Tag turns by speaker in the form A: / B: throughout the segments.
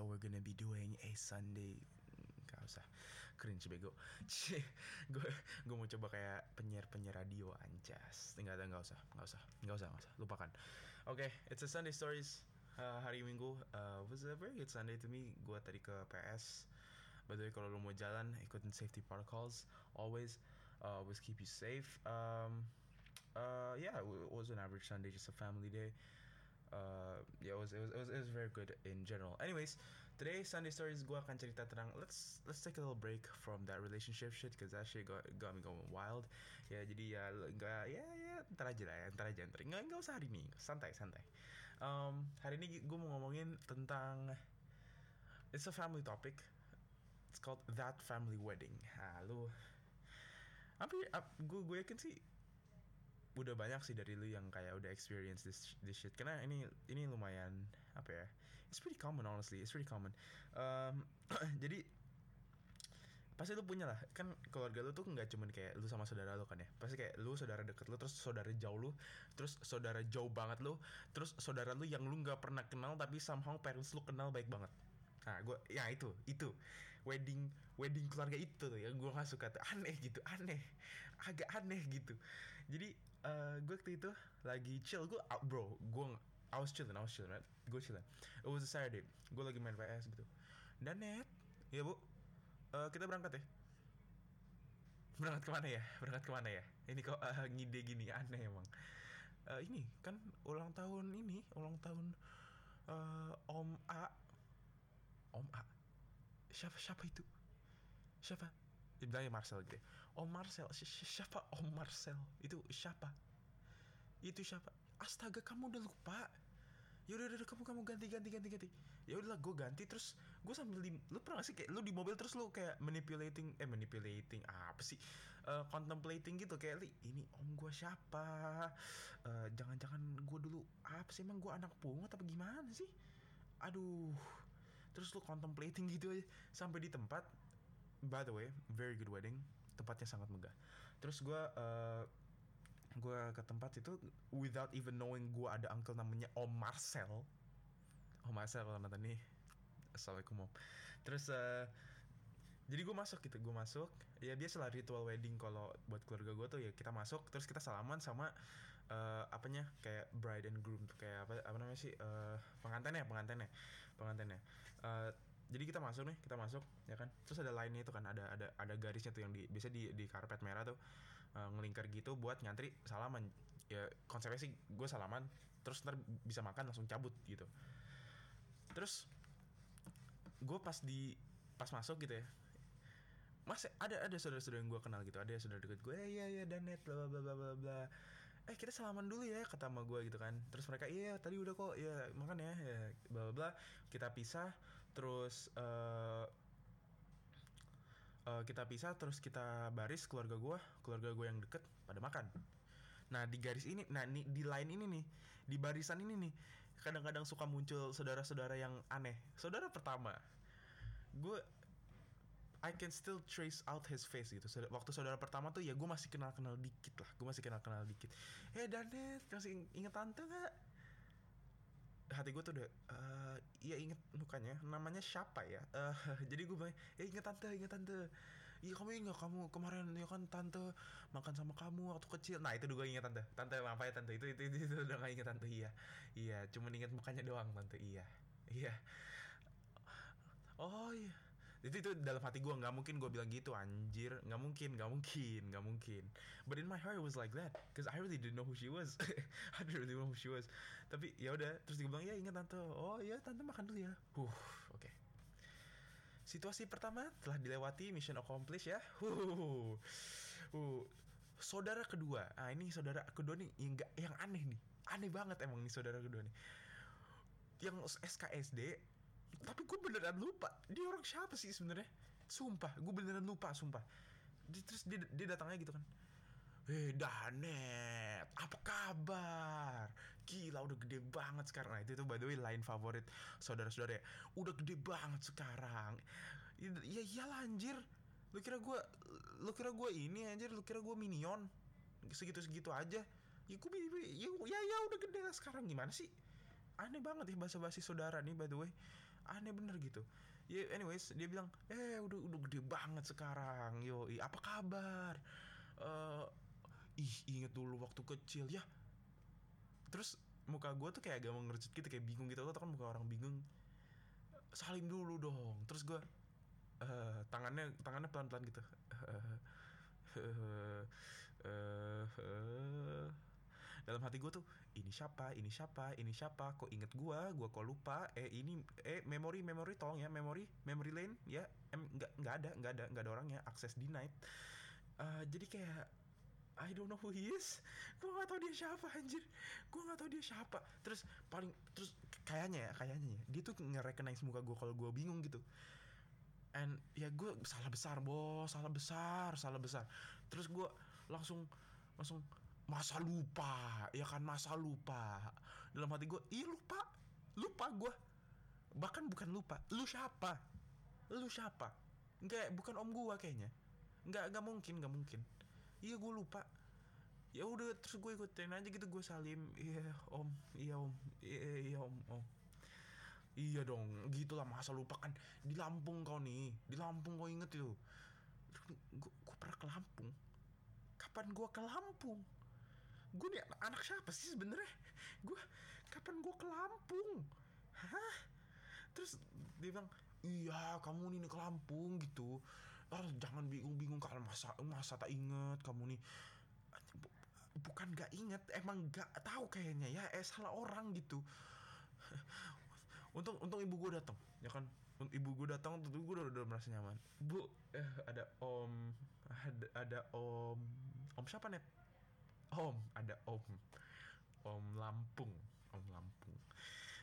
A: So we're gonna be doing a Sunday. Gak usah. Cringe bego. Gue gue mau coba kayak penyiar penyiar radio anjas. Nggak ada nggak usah. Nggak usah. Nggak usah nggak usah. Lupakan. Oke okay, it's a Sunday stories uh, hari Minggu. Uh, was a very good Sunday to me. Gue tadi ke PS by the way kalau lo mau jalan ikutin safety protocols. Always uh, always keep you safe. Um, uh, yeah it was an average Sunday just a family day uh, yeah, it was, it was it was it was very good in general. Anyways, today Sunday stories gue akan cerita tentang let's let's take a little break from that relationship shit because that shit got got me going wild. Ya jadi ya enggak ya ya ntar aja lah ya ntar aja ntar nggak nggak usah hari ini santai santai. Um, hari ini gue mau ngomongin tentang it's a family topic. It's called that family wedding. Ah lu hampir gue gue yakin sih udah banyak sih dari lu yang kayak udah experience this this shit. Karena ini ini lumayan apa ya it's pretty common honestly it's pretty common. Um, jadi pasti lu punya lah. Kan keluarga lu tuh nggak cuman kayak lu sama saudara lu kan ya. Pasti kayak lu saudara deket lu terus saudara jauh lu terus saudara jauh banget lu terus saudara lu yang lu nggak pernah kenal tapi somehow parents lu kenal baik banget. Nah, gue ya itu itu. Wedding wedding keluarga itu tuh yang gue gak suka tuh. Aneh gitu aneh. Agak aneh gitu. Jadi uh, gue waktu itu lagi chill. Gue uh, bro gue I was chilling I was chilling right? Gue chilling it was a Saturday. Gue lagi main PS gitu. Dan net ya bu uh, kita berangkat ya? Berangkat ke mana ya? Berangkat ke mana ya? Ini kok uh, ngide gini aneh emang. Uh, ini kan ulang tahun ini ulang tahun uh, Om A. Om A? Siapa siapa itu? Siapa bilangnya Marcel gitu Om Marcel. Siapa? Om Marcel. Itu siapa? Itu siapa? Astaga kamu udah lupa? Ya udah udah kamu kamu ganti ganti ganti ganti. Ya udahlah gue ganti terus gue sambil di lu pernah sih kayak lu di mobil terus lu kayak manipulating eh manipulating apa sih? Uh, contemplating gitu kayak li ini om gue siapa? Uh, jangan-jangan gue dulu apa sih emang gue anak pungut apa gimana sih? Aduh. Terus lu contemplating gitu aja sampai di tempat by the way very good wedding. Tempatnya sangat megah. Terus gue uh, gue ke tempat itu without even knowing gue ada uncle namanya Om Marcel. Om Marcel kalau nonton nih. Assalamualaikum om. Terus uh, jadi gue masuk gitu gue masuk. Ya biasalah ritual wedding kalau buat keluarga gue tuh ya kita masuk terus kita salaman sama uh, apanya kayak bride and groom tuh kayak apa apa namanya sih uh, pengantinnya pengantinnya pengantinnya uh, jadi kita masuk nih kita masuk ya kan? Terus ada lainnya itu kan ada ada ada garisnya tuh yang di biasa di di karpet merah tuh. Uh, ngelingkar gitu buat ngantri salaman. Ya konsepnya sih gue salaman terus ntar bisa makan langsung cabut gitu. Terus gue pas di pas masuk gitu ya Mas ada ada saudara-saudara yang gue kenal gitu ada saudara deket gue ya ya Danet bla bla bla bla bla eh kita salaman dulu ya kata sama gue gitu kan. Terus mereka iya tadi udah kok ya makan ya ya bla bla bla. Kita pisah terus uh, uh, kita pisah terus kita baris keluarga gue keluarga gue yang deket pada makan nah di garis ini nah nih di line ini nih di barisan ini nih kadang-kadang suka muncul saudara-saudara yang aneh saudara pertama gue I can still trace out his face gitu. Waktu saudara pertama tuh ya gue masih kenal kenal dikit lah, gue masih kenal kenal dikit. Eh Danet, masih inget tante gak? Hati gue tuh udah, uh, ya inget mukanya, namanya siapa ya? Uh, jadi gue bilang, ya inget tante, inget tante. Iya kamu inget kamu kemarin ya kan tante makan sama kamu waktu kecil. Nah itu juga inget tante. Tante apa ya tante? Itu itu itu, itu udah gak inget tante iya. Iya, cuma inget mukanya doang tante iya. Iya. Oh iya itu itu dalam hati gue nggak mungkin gue bilang gitu anjir. Nggak mungkin nggak mungkin nggak mungkin. But in my heart it was like that because I really didn't know who she was. I didn't really know who she was. Tapi ya udah terus dia bilang ya ingat tante. Oh ya tante makan dulu ya. Uh oke. Okay. situasi pertama telah dilewati mission accomplished ya. Uh uh saudara kedua. Ah ini saudara kedua nih yang gak, yang aneh nih. Aneh banget emang nih saudara kedua nih. Yang SKSD tapi gue beneran lupa dia orang siapa sih sebenarnya sumpah gue beneran lupa sumpah dia, terus dia, dia datangnya gitu kan Eh Danet, apa kabar? Gila udah gede banget sekarang. Nah itu tuh by the way line favorit saudara-saudara ya. Udah gede banget sekarang. Ya iyalah anjir. Lu kira gue, lu kira gue ini anjir, lu kira gue minion. Segitu-segitu aja. Ya gue ya, ya ya udah gede lah sekarang gimana sih? aneh banget ya bahasa basi saudara nih by the way aneh bener gitu. Ya anyways dia bilang eh udah udah gede banget sekarang yo apa kabar? Eh, ih inget dulu waktu kecil ya. Terus muka gue tuh kayak agak mengerucut gitu kayak bingung gitu. Tau kan muka orang bingung. Salim dulu dong. Terus gue eh tangannya tangannya pelan pelan gitu Eh, eh, eh. Dalam hati gue tuh ini siapa? Ini siapa? Ini siapa? Kok inget gue gue kok lupa? Eh ini eh memori memori tolong ya memori memory lane ya. Em nggak nggak ada nggak ada nggak ada orangnya. Akses denied. Eh, jadi kayak I don't know who he is. Gue gak tau dia siapa anjir. Gue gak tau dia siapa. Terus paling terus kayaknya ya kayaknya ya dia tuh nge-recognize muka gue kalau gue bingung gitu. And ya gue salah besar bos salah besar salah besar. Terus gue langsung langsung masa lupa ya kan masa lupa. Dalam hati gue ih lupa lupa gue bahkan bukan lupa lu siapa? Lu siapa? Nggak bukan om gue kayaknya. Nggak nggak mungkin nggak mungkin. Iya gue lupa. Ya udah terus gue ikutin aja gitu gue salim. Iya om iya om iya, iya om om. Iya dong gitulah masa lupa kan. Di Lampung kau nih di Lampung kau inget itu. Gue pernah ke Lampung. Kapan gue ke Lampung gue nih anak, siapa sih sebenarnya? Gue kapan gue ke Lampung? Hah? Terus dia bilang iya kamu nih ke Lampung gitu. Ah, jangan bingung-bingung kalau masa masa tak inget kamu nih? Bu- bukan gak inget emang gak tahu kayaknya ya eh salah orang gitu. Untung untung ibu gue datang ya kan? Ibu gue datang tuh gue udah, udah merasa nyaman. Bu eh ada om ada ada om om siapa net om ada om. Om Lampung om Lampung.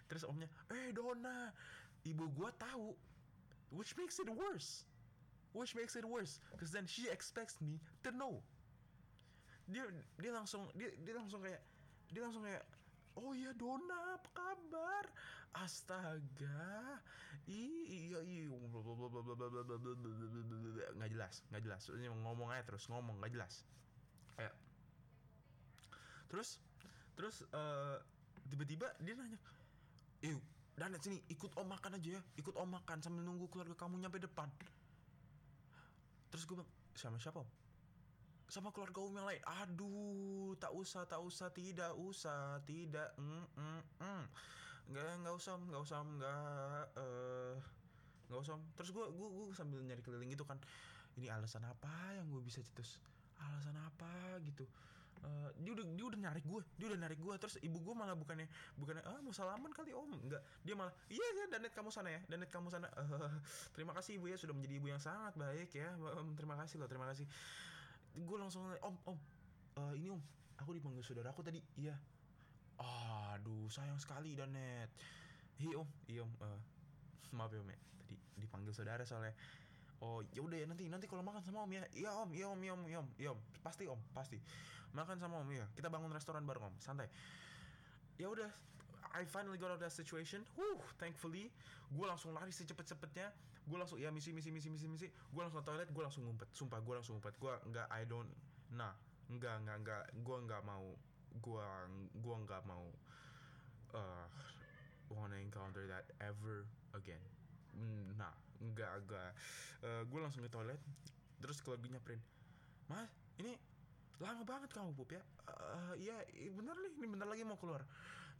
A: Terus omnya eh Dona ibu gue tahu. Which makes it worse. Which makes it worse. Because then she expects me to know. Dia dia langsung dia dia langsung kayak dia langsung kayak oh iya Dona apa kabar? Astaga iya iya. Nggak jelas nggak jelas. Ngomong aja terus ngomong nggak jelas. Kayak terus terus eh, tiba-tiba dia nanya eh Danet sini ikut om makan aja ya ikut om makan sambil nunggu keluarga kamu nyampe depan. Terus gue bilang sama siapa om? Sama keluarga om yang lain. Aduh tak usah tak usah tidak usah tidak mm, mm, mm. nggak nggak usah nggak usah nggak eh nggak usah terus gue gue gue sambil nyari keliling gitu kan. Ini alasan apa yang gue bisa cetus? Alasan apa? gitu Eh, dia udah dia udah narik gue dia udah narik gue terus ibu gue malah bukannya bukannya ah mau salaman kali om? Enggak. Dia malah iya ya Danet kamu sana ya Danet kamu sana. Eh, terima kasih ibu ya sudah menjadi ibu yang sangat baik ya. Em, terima kasih loh terima kasih. Gue langsung om om eh, ini om aku dipanggil saudara aku tadi. Iya. Aduh sayang sekali Danet iya om. Iya om Eh, maaf ya om ya tadi dipanggil saudara soalnya oh ya udah ya nanti nanti kalau makan sama om ya. Iya om. Iya om. Iya om. Iya om. Iya om. Pasti om. Pasti. Makan sama om ya kita bangun restoran bareng om. Santai. Ya udah I finally got out of that situation. Whew, thankfully gue langsung lari secepat-cepatnya gue langsung ya misi misi misi misi misi. Gue langsung toilet gue langsung ngumpet. Sumpah gue langsung ngumpet. Gue nggak I don't nah nggak nggak nggak. Gue nggak mau gue gue nggak mau uh, wanna encounter that ever again. Mm, nah nggak nggak gue langsung ke toilet terus keluarga nyamperin mas ini lama banget kamu pup ya. "Eh, iya bener nih ini bentar lagi mau keluar.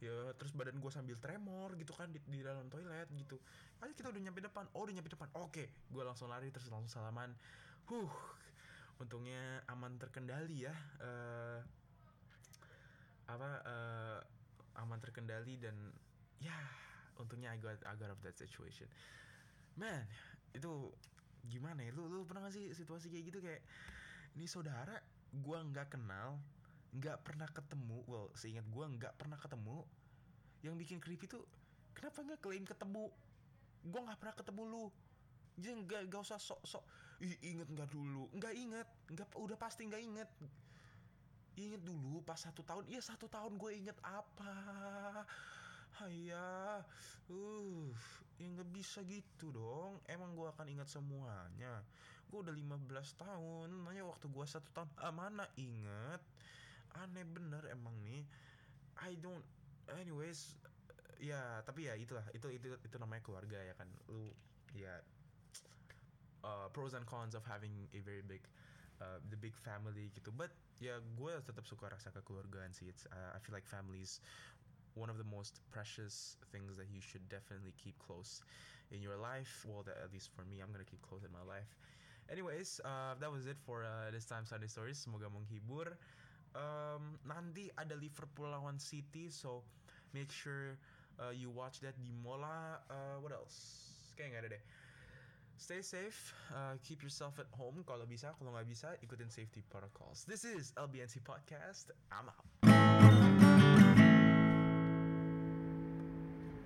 A: Ya terus badan gue sambil tremor gitu kan di, di dalam toilet gitu. Ayo kita udah nyampe depan. Oh udah nyampe depan. Oke gue langsung lari terus langsung salaman. Huh untungnya aman terkendali ya. Eh, apa eh, aman terkendali dan ya untungnya I got I got of that situation man itu gimana ya? Lu lu pernah gak sih situasi kayak gitu? Kayak ini saudara gua nggak kenal nggak pernah ketemu well seingat gua nggak pernah ketemu yang bikin creepy tuh kenapa nggak klaim ketemu? Gua nggak pernah ketemu lu. Jadi nggak nggak usah sok sok ih inget nggak dulu? Nggak inget nggak udah pasti nggak inget. Inget dulu pas satu tahun iya satu tahun gue inget apa Haya, uh, ya nggak bisa gitu dong. Emang gue akan ingat semuanya. Gue udah 15 tahun, nanya waktu gue satu tahun, ah mana inget? Aneh bener emang nih. I don't, anyways, ya tapi ya itulah itu itu itu namanya keluarga ya kan lu ya uh, pros and cons of having a very big uh, the big family gitu but ya gue tetap suka rasa kekeluargaan sih it's uh, I feel like families one of the most precious things that you should definitely keep close in your life. Well that at least for me I'm gonna keep close in my life. Anyways uh, that was it for uh, this time Sunday stories. Semoga menghibur. Um, nanti ada Liverpool lawan City so make sure uh, you watch that di Mola uh, what else? Kayak nggak ada deh. Stay safe uh, keep yourself at home kalau bisa kalau nggak bisa ikutin safety protocols. This is LBNC podcast. I'm out